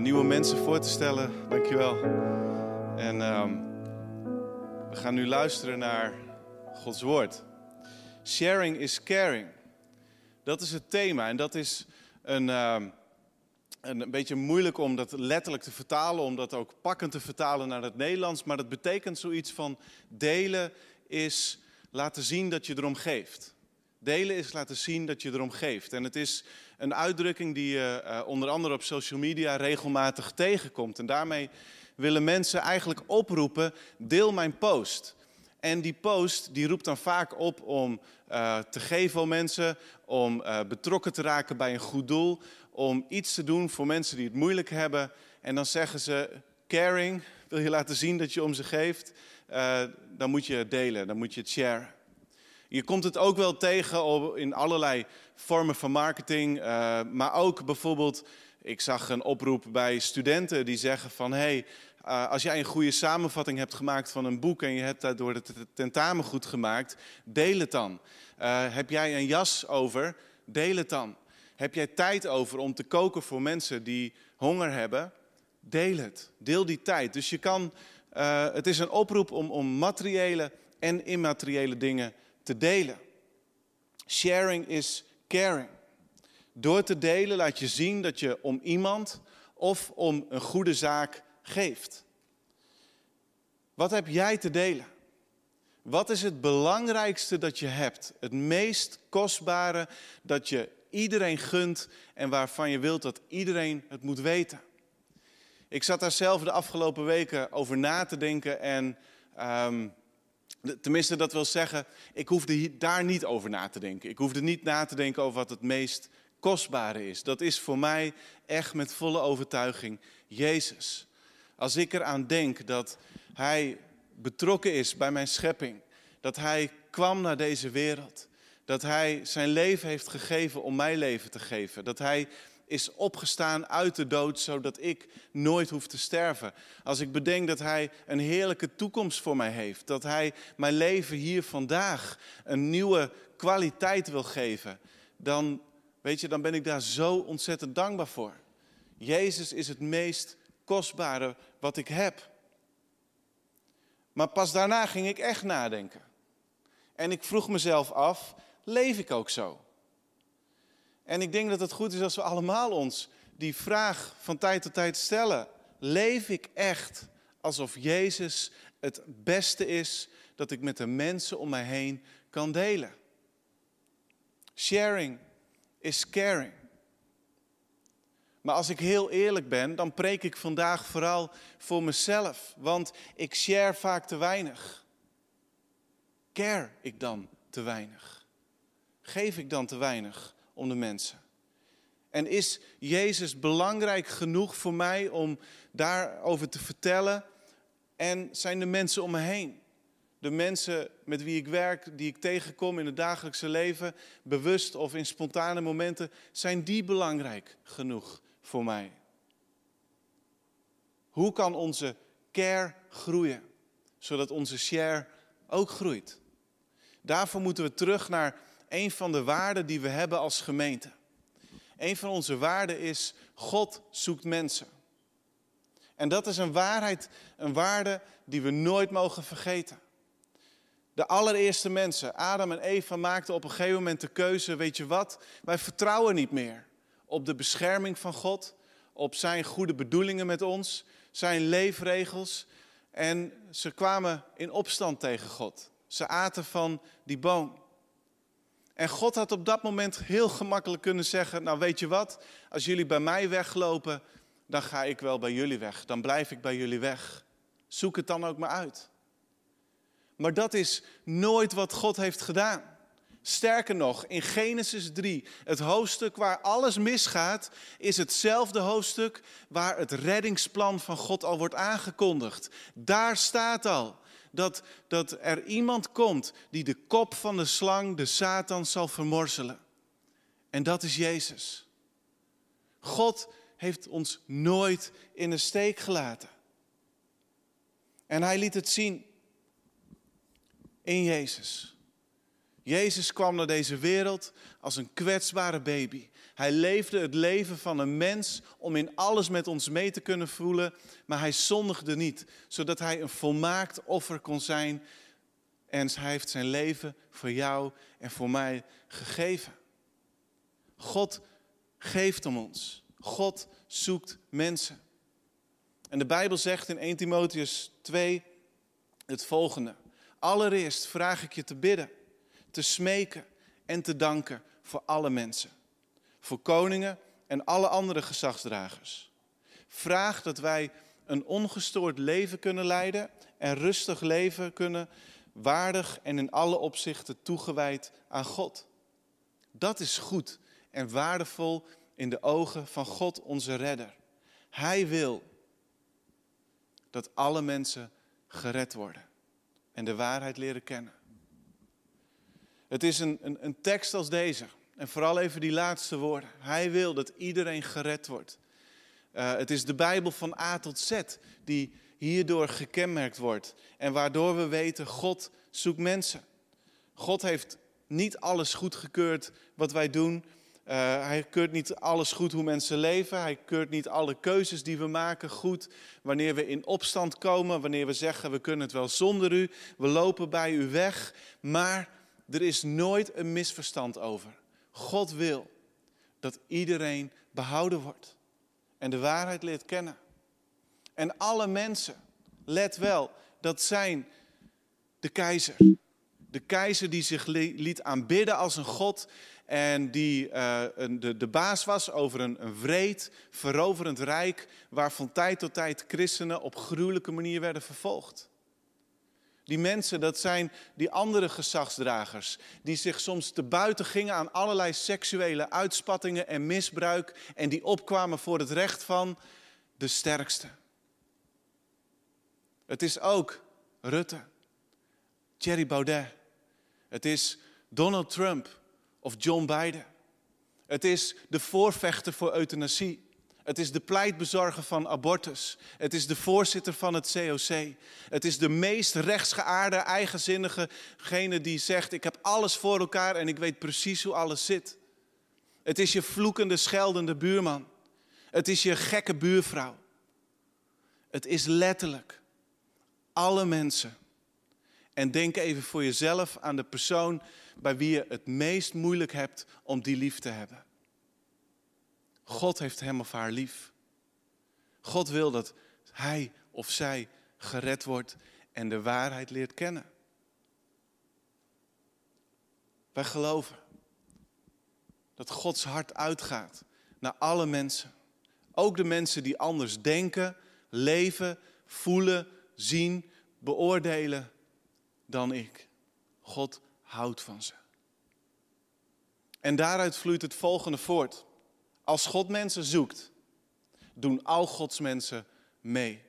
nieuwe mensen voor te stellen. Dankjewel. En ehm, we gaan nu luisteren naar Gods woord. Sharing is caring. Dat is het thema en dat is een, ehm, een beetje moeilijk om dat letterlijk te vertalen, om dat ook pakkend te vertalen naar het Nederlands. Maar dat betekent zoiets van delen is laten zien dat je erom geeft. Delen is laten zien dat je erom geeft. En het is een uitdrukking die je uh, onder andere op social media regelmatig tegenkomt. En daarmee willen mensen eigenlijk oproepen: deel mijn post. En die post die roept dan vaak op om uh, te geven aan mensen, om uh, betrokken te raken bij een goed doel, om iets te doen voor mensen die het moeilijk hebben. En dan zeggen ze: caring, wil je laten zien dat je om ze geeft, dan moet je delen, dan moet je het sharen. Je komt het ook wel tegen in allerlei vormen van marketing, uh, maar ook bijvoorbeeld, ik zag een oproep bij studenten die zeggen van, hey, uh, als jij een goede samenvatting hebt gemaakt van een boek en je hebt daardoor het tentamen goed gemaakt, deel het dan. Uh, heb jij een jas over, deel het dan. Heb jij tijd over om te koken voor mensen die honger hebben, deel het. Deel die tijd. Dus je kan, het is een oproep om, om materiële en immateriële dingen te delen. Sharing is caring. Door te delen laat je zien dat je om iemand of om een goede zaak geeft. Wat heb jij te delen? Wat is het belangrijkste dat je hebt? Het meest kostbare dat je iedereen gunt en waarvan je wilt dat iedereen het moet weten. Ik zat daar zelf de afgelopen weken over na te denken en um, Tenminste, dat wil zeggen, ik hoefde daar niet over na te denken. Ik hoefde niet na te denken over wat het meest kostbare is. Dat is voor mij echt met volle overtuiging Jezus. Als ik eraan denk dat Hij betrokken is bij mijn schepping, dat Hij kwam naar deze wereld, dat Hij zijn leven heeft gegeven om mij leven te geven, dat Hij is opgestaan uit de dood, zodat ik nooit hoef te sterven. Als ik bedenk dat Hij een heerlijke toekomst voor mij heeft, dat Hij mijn leven hier vandaag een nieuwe kwaliteit wil geven, dan, weet je, dan ben ik daar zo ontzettend dankbaar voor. Jezus is het meest kostbare wat ik heb. Maar pas daarna ging ik echt nadenken. En ik vroeg mezelf af, leef ik ook zo? En ik denk dat het goed is als we allemaal ons die vraag van tijd tot tijd stellen. Leef ik echt alsof Jezus het beste is dat ik met de mensen om mij heen kan delen? Sharing is caring. Maar als ik heel eerlijk ben, dan preek ik vandaag vooral voor mezelf, want ik share vaak te weinig. Care ik dan te weinig? Geef ik dan te weinig? Om de mensen. En is Jezus belangrijk genoeg voor mij om daarover te vertellen? En zijn de mensen om me heen, de mensen met wie ik werk, die ik tegenkom in het dagelijkse leven, bewust of in spontane momenten, zijn die belangrijk genoeg voor mij? Hoe kan onze care groeien, zodat onze share ook groeit? Daarvoor moeten we terug naar een van de waarden die we hebben als gemeente. Een van onze waarden is God zoekt mensen. En dat is een waarheid, een waarde die we nooit mogen vergeten. De allereerste mensen, Adam en Eva, maakten op een gegeven moment de keuze, weet je wat, wij vertrouwen niet meer op de bescherming van God, op zijn goede bedoelingen met ons, zijn leefregels. En ze kwamen in opstand tegen God. Ze aten van die boom. En God had op dat moment heel gemakkelijk kunnen zeggen: Nou, weet je wat? Als jullie bij mij weglopen, dan ga ik wel bij jullie weg. Dan blijf ik bij jullie weg. Zoek het dan ook maar uit. Maar dat is nooit wat God heeft gedaan. Sterker nog, in Genesis 3, het hoofdstuk waar alles misgaat, is hetzelfde hoofdstuk waar het reddingsplan van God al wordt aangekondigd. Daar staat al dat, dat er iemand komt die de kop van de slang, de Satan, zal vermorzelen. En dat is Jezus. God heeft ons nooit in de steek gelaten. En hij liet het zien in Jezus. Jezus kwam naar deze wereld als een kwetsbare baby. Hij leefde het leven van een mens om in alles met ons mee te kunnen voelen, maar hij zondigde niet, zodat hij een volmaakt offer kon zijn. En hij heeft zijn leven voor jou en voor mij gegeven. God geeft om ons. God zoekt mensen. En de Bijbel zegt in 1 Timotheus 2 het volgende. Allereerst vraag ik je te bidden, te smeken en te danken voor alle mensen. Voor koningen en alle andere gezagsdragers. Vraag dat wij een ongestoord leven kunnen leiden en rustig leven kunnen, waardig en in alle opzichten toegewijd aan God. Dat is goed en waardevol in de ogen van God onze redder. Hij wil dat alle mensen gered worden en de waarheid leren kennen. Het is een, een, een tekst als deze. En vooral even die laatste woorden. Hij wil dat iedereen gered wordt. Uh, het is de Bijbel van A tot Z die hierdoor gekenmerkt wordt. En waardoor we weten, God zoekt mensen. God heeft niet alles goedgekeurd wat wij doen. Uh, hij keurt niet alles goed hoe mensen leven. Hij keurt niet alle keuzes die we maken goed. Wanneer we in opstand komen, wanneer we zeggen we kunnen het wel zonder u, we lopen bij u weg. Maar er is nooit een misverstand over. God wil dat iedereen behouden wordt en de waarheid leert kennen. En alle mensen, let wel, dat zijn de keizer. De keizer die zich liet aanbidden als een god en die uh, de, de baas was over een, een wreed, veroverend rijk, waar van tijd tot tijd christenen op gruwelijke manier werden vervolgd. Die mensen, dat zijn die andere gezagsdragers, die zich soms te buiten gingen aan allerlei seksuele uitspattingen en misbruik en die opkwamen voor het recht van de sterkste. Het is ook Rutte, Thierry Baudet, het is Donald Trump, of John Biden. Het is de voorvechter voor euthanasie. Het is de pleitbezorger van abortus. Het is de voorzitter van het COC. Het is de meest rechtsgeaarde, eigenzinnigegene die zegt: Ik heb alles voor elkaar en ik weet precies hoe alles zit. Het is je vloekende, scheldende buurman. Het is je gekke buurvrouw. Het is letterlijk alle mensen. En denk even voor jezelf aan de persoon bij wie je het meest moeilijk hebt om die lief te hebben. God heeft hem of haar lief. God wil dat hij of zij gered wordt en de waarheid leert kennen. Wij geloven dat Gods hart uitgaat naar alle mensen. Ook de mensen die anders denken, leven, voelen, zien, beoordelen dan ik. God houdt van ze. En daaruit vloeit het volgende voort. Als God mensen zoekt, doen al Gods mensen mee.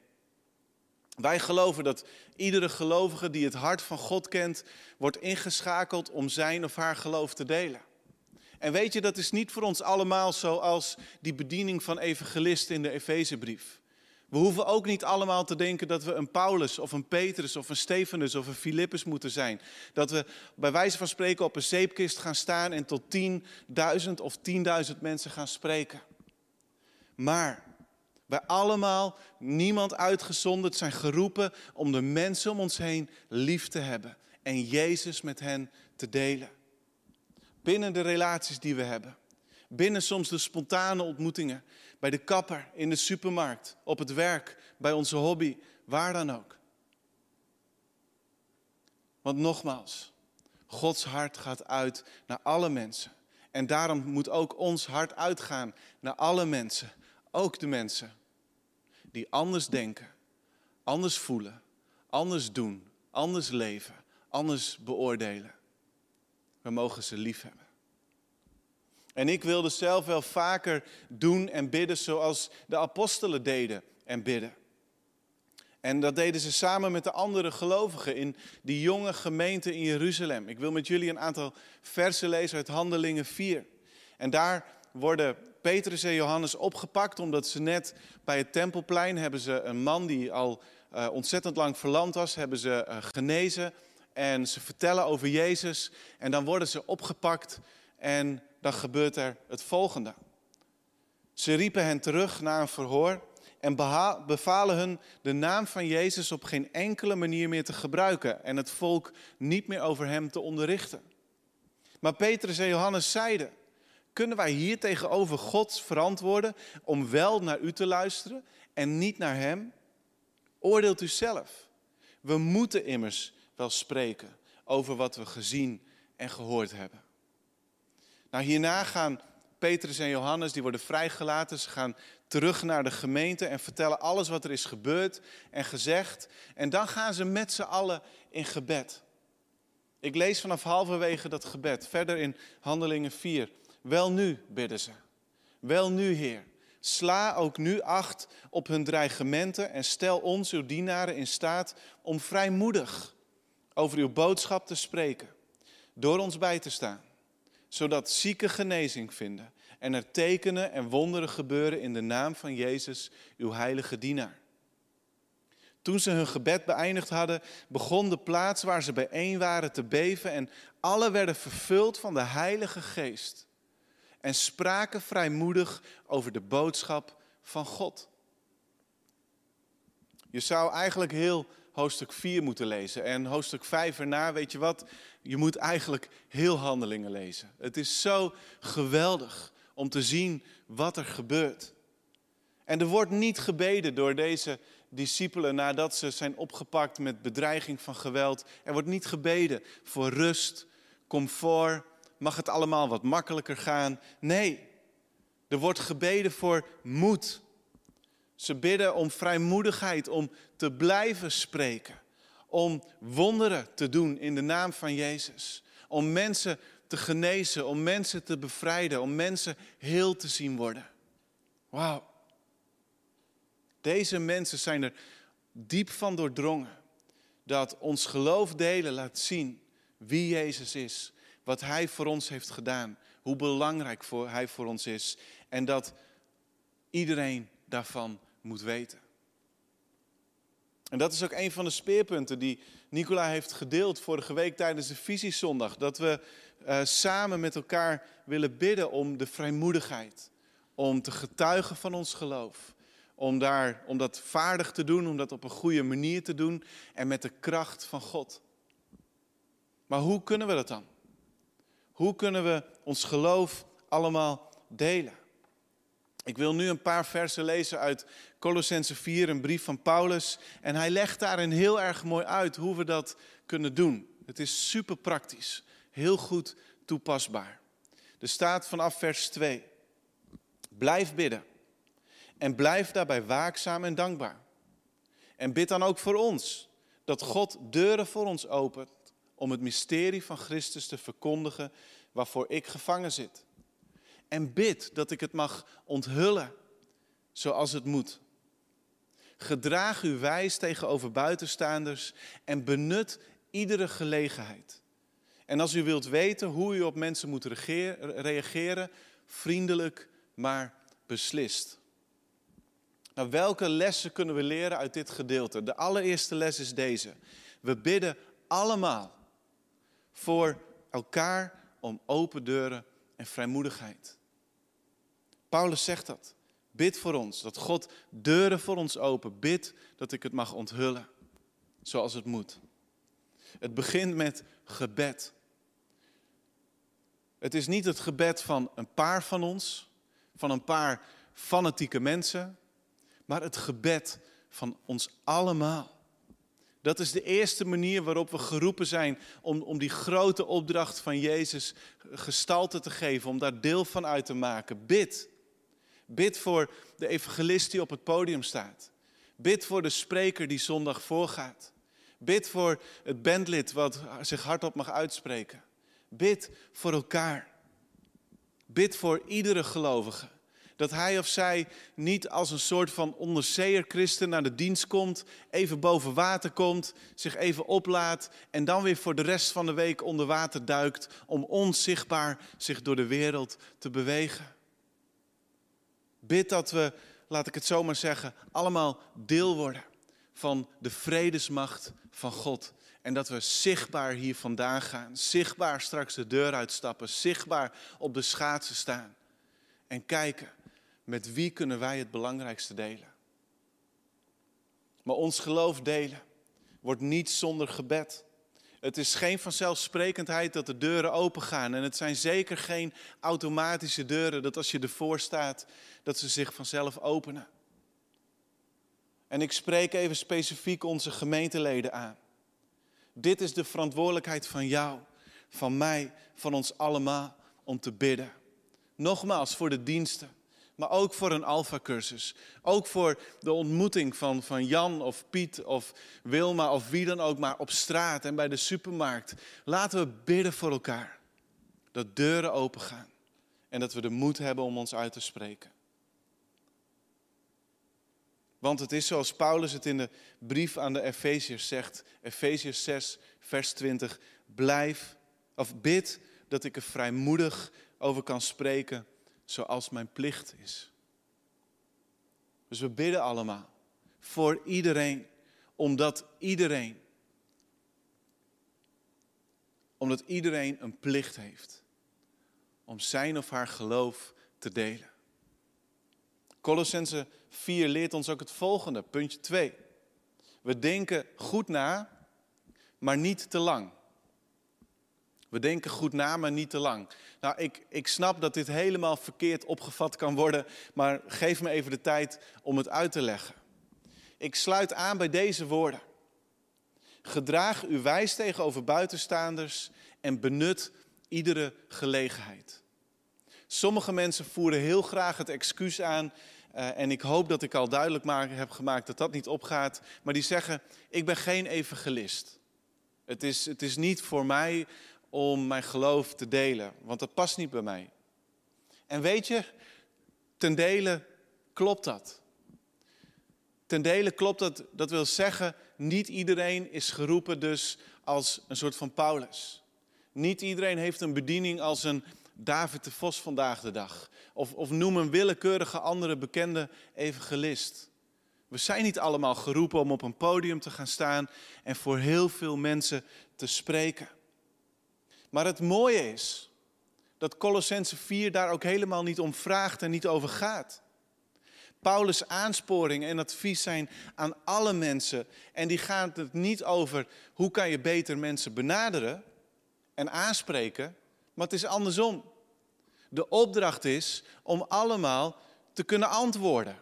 Wij geloven dat iedere gelovige die het hart van God kent, wordt ingeschakeld om zijn of haar geloof te delen. En weet je, dat is niet voor ons allemaal zoals die bediening van evangelisten in de Efezebrief. We hoeven ook niet allemaal te denken dat we een Paulus of een Petrus of een Stefanus of een Filippus moeten zijn. Dat we bij wijze van spreken op een zeepkist gaan staan en tot 10.000 of 10.000 mensen gaan spreken. Maar wij allemaal, niemand uitgezonderd, zijn geroepen om de mensen om ons heen lief te hebben en Jezus met hen te delen. Binnen de relaties die we hebben. Binnen soms de spontane ontmoetingen bij de kapper, in de supermarkt, op het werk, bij onze hobby, waar dan ook. Want nogmaals, Gods hart gaat uit naar alle mensen. En daarom moet ook ons hart uitgaan naar alle mensen. Ook de mensen die anders denken, anders voelen, anders doen, anders leven, anders beoordelen. We mogen ze lief hebben. En ik wilde zelf wel vaker doen en bidden zoals de apostelen deden en bidden. En dat deden ze samen met de andere gelovigen in die jonge gemeente in Jeruzalem. Ik wil met jullie een aantal versen lezen uit Handelingen 4. En daar worden Petrus en Johannes opgepakt omdat ze net bij het tempelplein hebben ze een man die al uh, ontzettend lang verlamd was, hebben ze uh, genezen. en ze vertellen over Jezus en dan worden ze opgepakt en dan gebeurt er het volgende. Ze riepen hen terug na een verhoor en bevalen hun de naam van Jezus op geen enkele manier meer te gebruiken en het volk niet meer over hem te onderrichten. Maar Petrus en Johannes zeiden, kunnen wij hier tegenover God verantwoorden om wel naar u te luisteren en niet naar hem? Oordeelt u zelf. We moeten immers wel spreken over wat we gezien en gehoord hebben. Nou, hierna gaan Petrus en Johannes, die worden vrijgelaten. Ze gaan terug naar de gemeente en vertellen alles wat er is gebeurd en gezegd. En dan gaan ze met z'n allen in gebed. Ik lees vanaf halverwege dat gebed, verder in Handelingen 4. Wel nu, bidden ze. Wel nu, Heer. Sla ook nu acht op hun dreigementen en stel ons, uw dienaren, in staat om vrijmoedig over uw boodschap te spreken. Door ons bij te staan, zodat zieken genezing vinden en er tekenen en wonderen gebeuren in de naam van Jezus, uw heilige dienaar. Toen ze hun gebed beëindigd hadden, begon de plaats waar ze bijeen waren te beven en alle werden vervuld van de Heilige Geest en spraken vrijmoedig over de boodschap van God. Je zou eigenlijk heel hoofdstuk 4 moeten lezen. En hoofdstuk 5 erna, weet je wat? Je moet eigenlijk heel handelingen lezen. Het is zo geweldig om te zien wat er gebeurt. En er wordt niet gebeden door deze discipelen nadat ze zijn opgepakt met bedreiging van geweld. Er wordt niet gebeden voor rust, comfort, mag het allemaal wat makkelijker gaan. Nee, er wordt gebeden voor moed. Ze bidden om vrijmoedigheid, om te blijven spreken. Om wonderen te doen in de naam van Jezus. Om mensen te genezen, om mensen te bevrijden, om mensen heel te zien worden. Wauw. Deze mensen zijn er diep van doordrongen dat ons geloof delen laat zien wie Jezus is wat Hij voor ons heeft gedaan, hoe belangrijk voor Hij voor ons is en dat iedereen daarvan moet weten. En dat is ook een van de speerpunten die Nicola heeft gedeeld vorige week tijdens de Visiezondag. Dat we uh, samen met elkaar willen bidden om de vrijmoedigheid. Om te getuigen van ons geloof. Om, daar, om dat vaardig te doen, om dat op een goede manier te doen en met de kracht van God. Maar hoe kunnen we dat dan? Hoe kunnen we ons geloof allemaal delen? Ik wil nu een paar versen lezen uit Colossense 4, een brief van Paulus. En hij legt daarin heel erg mooi uit hoe we dat kunnen doen. Het is super praktisch, heel goed toepasbaar. Er staat vanaf vers 2. Blijf bidden en blijf daarbij waakzaam en dankbaar. En bid dan ook voor ons, dat God deuren voor ons opent om het mysterie van Christus te verkondigen waarvoor ik gevangen zit. En bid dat ik het mag onthullen zoals het moet. Gedraag u wijs tegenover buitenstaanders en benut iedere gelegenheid. En als u wilt weten hoe u op mensen moet reageren, vriendelijk, maar beslist. Nou, welke lessen kunnen we leren uit dit gedeelte? De allereerste les is deze. We bidden allemaal voor elkaar om open deuren en vrijmoedigheid. Paulus zegt dat. Bid voor ons, dat God deuren voor ons open. Bid dat ik het mag onthullen, zoals het moet. Het begint met gebed. Het is niet het gebed van een paar van ons, van een paar fanatieke mensen, maar het gebed van ons allemaal. Dat is de eerste manier waarop we geroepen zijn om, om die grote opdracht van Jezus gestalte te geven, om daar deel van uit te maken. Bid. Bid voor de evangelist die op het podium staat. Bid voor de spreker die zondag voorgaat. Bid voor het bandlid wat zich hardop mag uitspreken. Bid voor elkaar. Bid voor iedere gelovige dat hij of zij niet als een soort van onderzeeër christen naar de dienst komt, even boven water komt, zich even oplaat en dan weer voor de rest van de week onder water duikt om onzichtbaar zich door de wereld te bewegen. Bid dat we, laat ik het zomaar zeggen, allemaal deel worden van de vredesmacht van God. En dat we zichtbaar hier vandaan gaan, zichtbaar straks de deur uitstappen, zichtbaar op de schaatsen staan. En kijken, met wie kunnen wij het belangrijkste delen? Maar ons geloof delen wordt niet zonder gebed. Het is geen vanzelfsprekendheid dat de deuren open gaan. En het zijn zeker geen automatische deuren dat als je ervoor staat, dat ze zich vanzelf openen. En ik spreek even specifiek onze gemeenteleden aan. Dit is de verantwoordelijkheid van jou, van mij, van ons allemaal om te bidden. Nogmaals voor de diensten, maar ook voor een alfa-cursus. Ook voor de ontmoeting van, van Jan of Piet of Wilma of wie dan ook maar op straat en bij de supermarkt. Laten we bidden voor elkaar. Dat deuren open gaan en dat we de moed hebben om ons uit te spreken. Want het is zoals Paulus het in de brief aan de Efeziërs zegt, Efeziërs 6, vers 20, blijf of bid dat ik er vrijmoedig over kan spreken zoals mijn plicht is. Dus we bidden allemaal voor iedereen, omdat iedereen, omdat iedereen een plicht heeft om zijn of haar geloof te delen. Colossense 4 leert ons ook het volgende, puntje 2. We denken goed na, maar niet te lang. We denken goed na, maar niet te lang. Nou, ik, ik snap dat dit helemaal verkeerd opgevat kan worden, maar geef me even de tijd om het uit te leggen. Ik sluit aan bij deze woorden. Gedraag u wijs tegenover buitenstaanders en benut iedere gelegenheid. Sommige mensen voeren heel graag het excuus aan, uh, en ik hoop dat ik al duidelijk heb gemaakt dat dat niet opgaat, maar die zeggen, ik ben geen evangelist. Het is, het is niet voor mij om mijn geloof te delen, want dat past niet bij mij. En weet je, ten dele klopt dat. Ten dele klopt dat, dat wil zeggen, niet iedereen is geroepen dus als een soort van Paulus. Niet iedereen heeft een bediening als een David de Vos vandaag de dag. Of, of noem een willekeurige andere bekende evangelist. We zijn niet allemaal geroepen om op een podium te gaan staan en voor heel veel mensen te spreken. Maar het mooie is dat Colossense 4 daar ook helemaal niet om vraagt en niet over gaat. Paulus' aansporingen en advies zijn aan alle mensen. En die gaan het niet over hoe kan je beter mensen benaderen en aanspreken, maar het is andersom. De opdracht is om allemaal te kunnen antwoorden.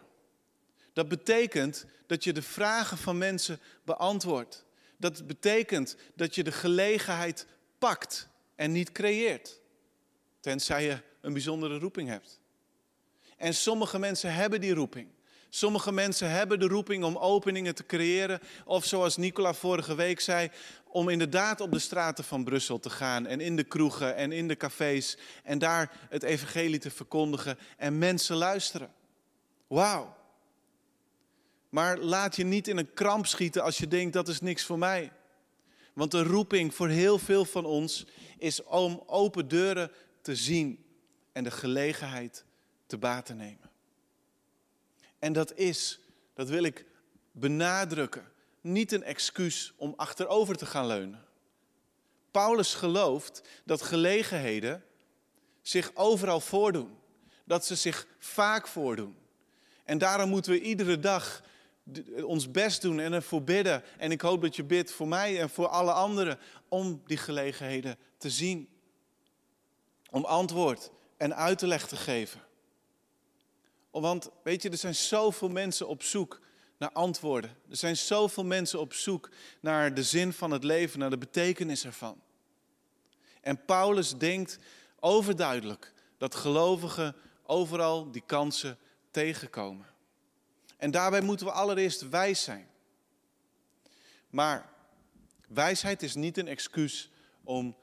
Dat betekent dat je de vragen van mensen beantwoordt. Dat betekent dat je de gelegenheid pakt en niet creëert. Tenzij je een bijzondere roeping hebt. En sommige mensen hebben die roeping. Sommige mensen hebben de roeping om openingen te creëren. Of zoals Nicola vorige week zei, om inderdaad op de straten van Brussel te gaan. En in de kroegen en in de cafés. En daar het evangelie te verkondigen. En mensen luisteren. Wauw. Maar laat je niet in een kramp schieten als je denkt dat is niks voor mij. Want de roeping voor heel veel van ons is om open deuren te zien en de gelegenheid te baten nemen. En dat is, dat wil ik benadrukken, niet een excuus om achterover te gaan leunen. Paulus gelooft dat gelegenheden zich overal voordoen. Dat ze zich vaak voordoen. En daarom moeten we iedere dag ons best doen en ervoor bidden. En ik hoop dat je bidt voor mij en voor alle anderen om die gelegenheden te zien. Om antwoord en uitleg te geven. Want weet je, er zijn zoveel mensen op zoek naar antwoorden. Er zijn zoveel mensen op zoek naar de zin van het leven, naar de betekenis ervan. En Paulus denkt overduidelijk dat gelovigen overal die kansen tegenkomen. En daarbij moeten we allereerst wijs zijn. Maar wijsheid is niet een excuus om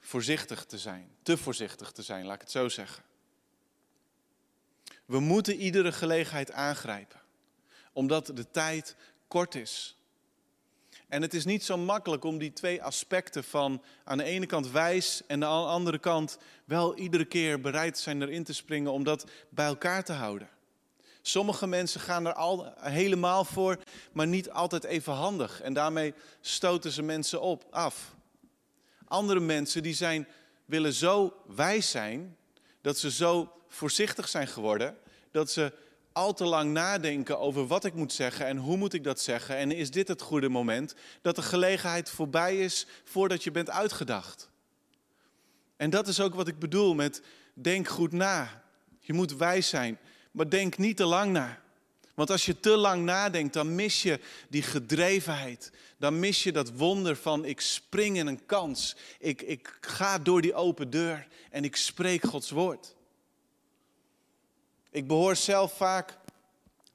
voorzichtig te zijn, te voorzichtig te zijn, laat ik het zo zeggen. We moeten iedere gelegenheid aangrijpen, omdat de tijd kort is. En het is niet zo makkelijk om die twee aspecten van aan de ene kant wijs en aan de andere kant wel iedere keer bereid zijn erin te springen om dat bij elkaar te houden. Sommige mensen gaan er al helemaal voor, maar niet altijd even handig. En daarmee stoten ze mensen op, af. Andere mensen die zijn, willen zo wijs zijn, dat ze zo voorzichtig zijn geworden, dat ze al te lang nadenken over wat ik moet zeggen en hoe moet ik dat zeggen en is dit het goede moment, dat de gelegenheid voorbij is voordat je bent uitgedacht. En dat is ook wat ik bedoel met denk goed na. Je moet wijs zijn, maar denk niet te lang na. Want als je te lang nadenkt, dan mis je die gedrevenheid. Dan mis je dat wonder van ik spring in een kans. Ik, ik ga door die open deur en ik spreek Gods woord. Ik behoor zelf vaak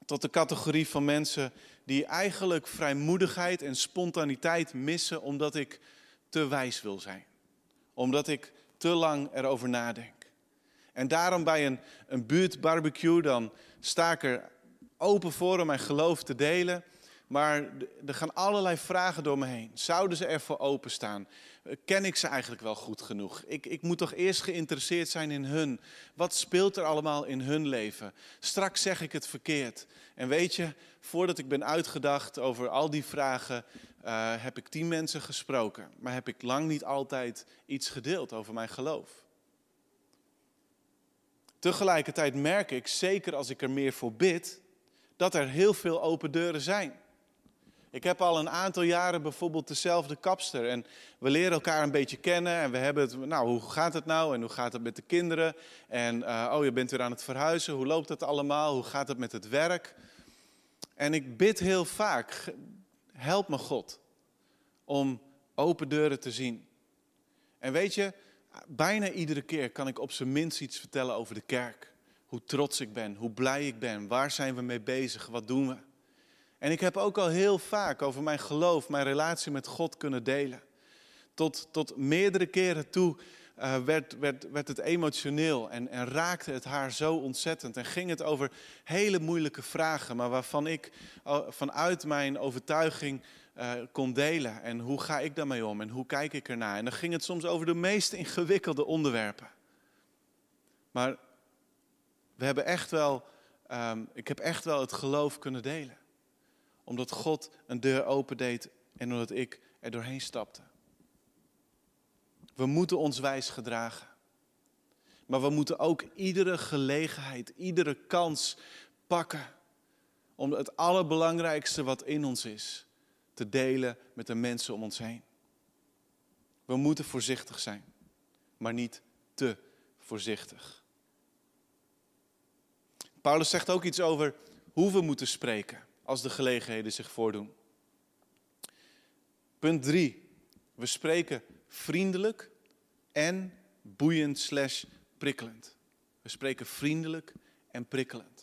tot de categorie van mensen die eigenlijk vrijmoedigheid en spontaniteit missen omdat ik te wijs wil zijn. Omdat ik te lang erover nadenk. En daarom bij een, een buurtbarbecue, dan sta ik er open voor om mijn geloof te delen. Maar er gaan allerlei vragen door me heen. Zouden ze ervoor openstaan? Ken ik ze eigenlijk wel goed genoeg? Ik, ik moet toch eerst geïnteresseerd zijn in hun. Wat speelt er allemaal in hun leven? Straks zeg ik het verkeerd. En weet je, voordat ik ben uitgedacht over al die vragen, uh, heb ik tien mensen gesproken. Maar heb ik lang niet altijd iets gedeeld over mijn geloof. Tegelijkertijd merk ik, zeker als ik er meer voor bid, dat er heel veel open deuren zijn. Ik heb al een aantal jaren bijvoorbeeld dezelfde kapster. En we leren elkaar een beetje kennen. En we hebben het, nou, hoe gaat het nou? En hoe gaat het met de kinderen? En, uh, oh, je bent weer aan het verhuizen. Hoe loopt het allemaal? Hoe gaat het met het werk? En ik bid heel vaak, help me God om open deuren te zien. En weet je, bijna iedere keer kan ik op zijn minst iets vertellen over de kerk. Hoe trots ik ben, hoe blij ik ben, waar zijn we mee bezig, wat doen we. En ik heb ook al heel vaak over mijn geloof, mijn relatie met God kunnen delen. Tot, tot meerdere keren toe uh, werd, werd, werd het emotioneel en, en raakte het haar zo ontzettend. En ging het over hele moeilijke vragen, maar waarvan ik uh, vanuit mijn overtuiging uh, kon delen. En hoe ga ik daarmee om en hoe kijk ik ernaar? En dan ging het soms over de meest ingewikkelde onderwerpen. Maar we hebben echt wel, um, ik heb echt wel het geloof kunnen delen. Omdat God een deur opendeed en omdat ik er doorheen stapte. We moeten ons wijs gedragen. Maar we moeten ook iedere gelegenheid, iedere kans pakken. Om het allerbelangrijkste wat in ons is, te delen met de mensen om ons heen. We moeten voorzichtig zijn, maar niet te voorzichtig. Paulus zegt ook iets over hoe we moeten spreken als de gelegenheden zich voordoen. Punt 3. We spreken vriendelijk en boeiend slash prikkelend. We spreken vriendelijk en prikkelend.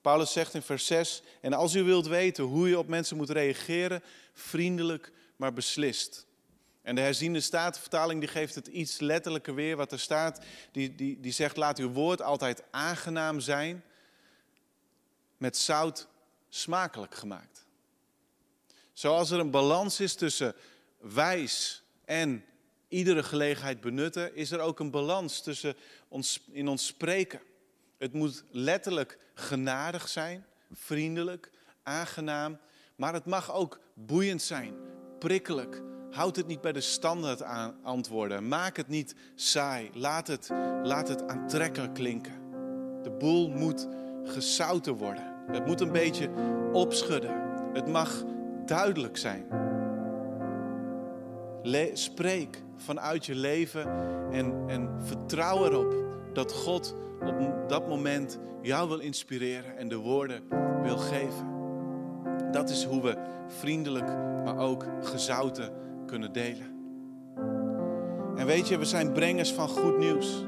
Paulus zegt in vers 6, en als u wilt weten hoe je op mensen moet reageren, vriendelijk maar beslist. En de herziende statenvertaling die geeft het iets letterlijker weer wat er staat. Die, die, die zegt, laat uw woord altijd aangenaam zijn, met zout smakelijk gemaakt. Zoals er een balans is tussen wijs en iedere gelegenheid benutten, is er ook een balans tussen ons, in ons spreken. Het moet letterlijk genadig zijn, vriendelijk, aangenaam, maar het mag ook boeiend zijn, prikkelijk. Houd het niet bij de standaard antwoorden. Maak het niet saai. Laat het, laat het aantrekkelijk klinken. De boel moet gezouten worden. Het moet een beetje opschudden. Het mag duidelijk zijn. Le spreek vanuit je leven en, en vertrouw erop dat God op dat moment jou wil inspireren en de woorden wil geven. Dat is hoe we vriendelijk, maar ook gezouten kunnen delen. En weet je, we zijn brengers van goed nieuws.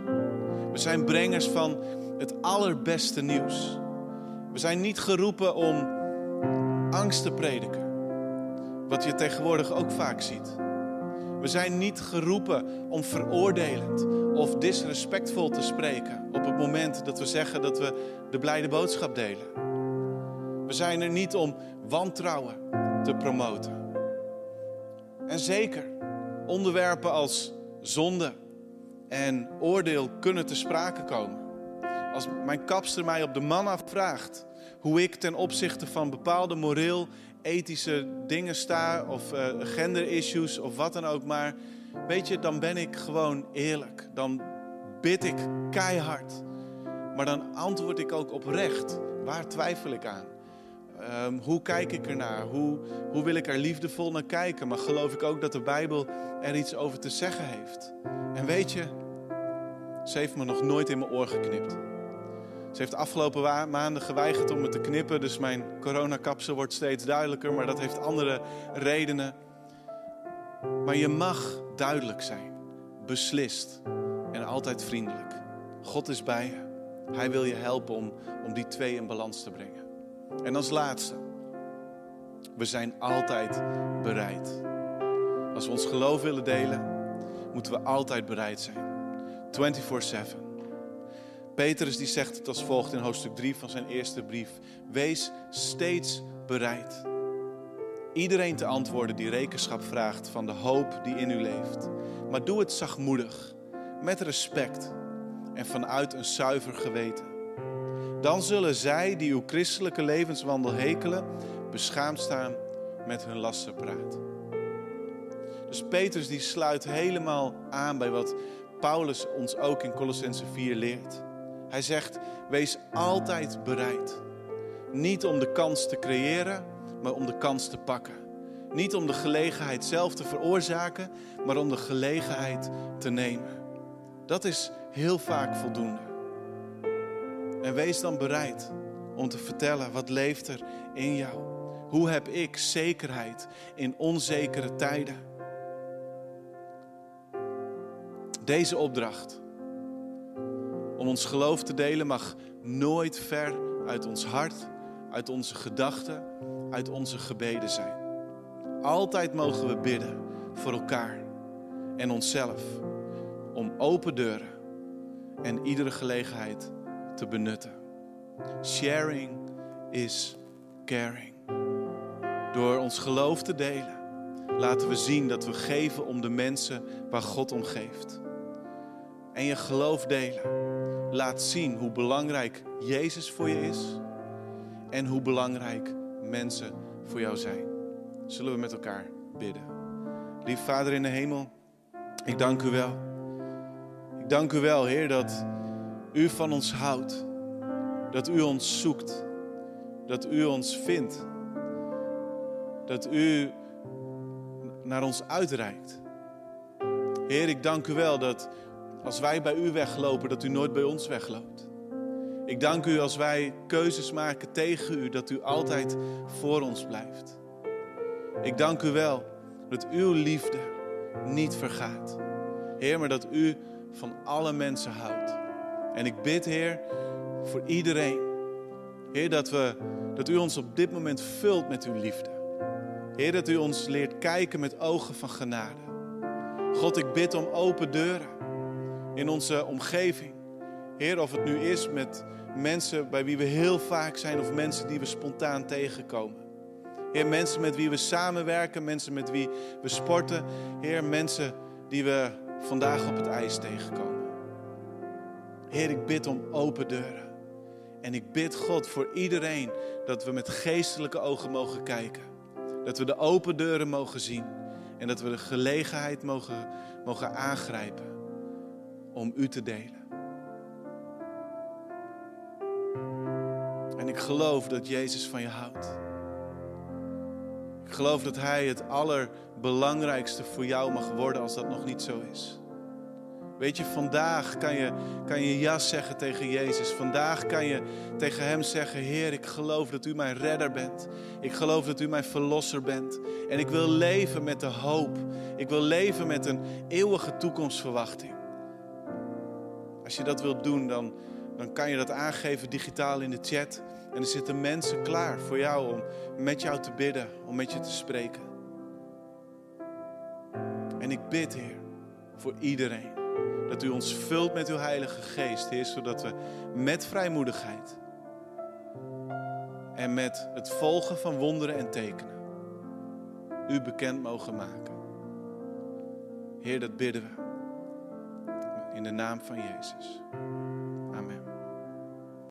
We zijn brengers van het allerbeste nieuws. We zijn niet geroepen om angst te prediken, wat je tegenwoordig ook vaak ziet. We zijn niet geroepen om veroordelend of disrespectvol te spreken op het moment dat we zeggen dat we de blijde boodschap delen. We zijn er niet om wantrouwen te promoten. En zeker, onderwerpen als zonde en oordeel kunnen te sprake komen. Als mijn kapster mij op de man afvraagt hoe ik ten opzichte van bepaalde moreel, ethische dingen sta, of uh, gender-issues of wat dan ook maar, weet je, dan ben ik gewoon eerlijk. Dan bid ik keihard. Maar dan antwoord ik ook oprecht. Waar twijfel ik aan? Ehm, hoe kijk ik ernaar? Hoe, hoe wil ik er liefdevol naar kijken? Maar geloof ik ook dat de Bijbel er iets over te zeggen heeft? En weet je, ze heeft me nog nooit in mijn oor geknipt. Ze heeft de afgelopen maanden geweigerd om me te knippen, dus mijn coronakapsel wordt steeds duidelijker, maar dat heeft andere redenen. Maar je mag duidelijk zijn, beslist en altijd vriendelijk. God is bij je. Hij wil je helpen om, om die twee in balans te brengen. En als laatste, we zijn altijd bereid. Als we ons geloof willen delen, moeten we altijd bereid zijn. 24/7. Petrus die zegt het als volgt in hoofdstuk 3 van zijn eerste brief. Wees steeds bereid. Iedereen te antwoorden die rekenschap vraagt van de hoop die in u leeft. Maar doe het zachtmoedig, met respect en vanuit een zuiver geweten. Dan zullen zij die uw christelijke levenswandel hekelen, beschaamd staan met hun lastenpraat. Dus Petrus die sluit helemaal aan bij wat Paulus ons ook in Colossense 4 leert. Hij zegt: wees altijd bereid. Niet om de kans te creëren, maar om de kans te pakken. Niet om de gelegenheid zelf te veroorzaken, maar om de gelegenheid te nemen. Dat is heel vaak voldoende. En wees dan bereid om te vertellen wat leeft er in jou. Hoe heb ik zekerheid in onzekere tijden? Deze opdracht om ons geloof te delen mag nooit ver uit ons hart, uit onze gedachten, uit onze gebeden zijn. Altijd mogen we bidden voor elkaar en onszelf om open deuren en iedere gelegenheid te benutten. Sharing is caring. Door ons geloof te delen, laten we zien dat we geven om de mensen waar God om geeft. En je geloof delen laat zien hoe belangrijk Jezus voor je is en hoe belangrijk mensen voor jou zijn. Zullen we met elkaar bidden? Lief Vader in de hemel, ik dank u wel. Ik dank u wel, Heer, dat u van ons houdt. Dat u ons zoekt. Dat u ons vindt. Dat u naar ons uitreikt. Heer, ik dank u wel dat als wij bij u weglopen, dat u nooit bij ons wegloopt. Ik dank u als wij keuzes maken tegen u, dat u altijd voor ons blijft. Ik dank u wel dat uw liefde niet vergaat. Heer, maar dat u van alle mensen houdt. En ik bid, Heer, voor iedereen. Heer, dat, we, dat u ons op dit moment vult met uw liefde. Heer, dat u ons leert kijken met ogen van genade. God, ik bid om open deuren in onze omgeving. Heer, of het nu is met mensen bij wie we heel vaak zijn of mensen die we spontaan tegenkomen. Heer, mensen met wie we samenwerken, mensen met wie we sporten. Heer, mensen die we vandaag op het ijs tegenkomen. Heer, ik bid om open deuren. En ik bid God voor iedereen dat we met geestelijke ogen mogen kijken. Dat we de open deuren mogen zien. En dat we de gelegenheid mogen, mogen aangrijpen om u te delen. En ik geloof dat Jezus van je houdt. Ik geloof dat Hij het allerbelangrijkste voor jou mag worden als dat nog niet zo is. Weet je, vandaag kan je, kan je ja zeggen tegen Jezus. Vandaag kan je tegen Hem zeggen, Heer, ik geloof dat U mijn redder bent. Ik geloof dat U mijn verlosser bent. En ik wil leven met de hoop. Ik wil leven met een eeuwige toekomstverwachting. Als je dat wilt doen, dan, dan kan je dat aangeven digitaal in de chat. En er zitten mensen klaar voor jou om met jou te bidden, om met je te spreken. En ik bid, Heer, voor iedereen. Dat u ons vult met uw Heilige Geest, Heer, zodat we met vrijmoedigheid en met het volgen van wonderen en tekenen u bekend mogen maken. Heer, dat bidden we in de naam van Jezus.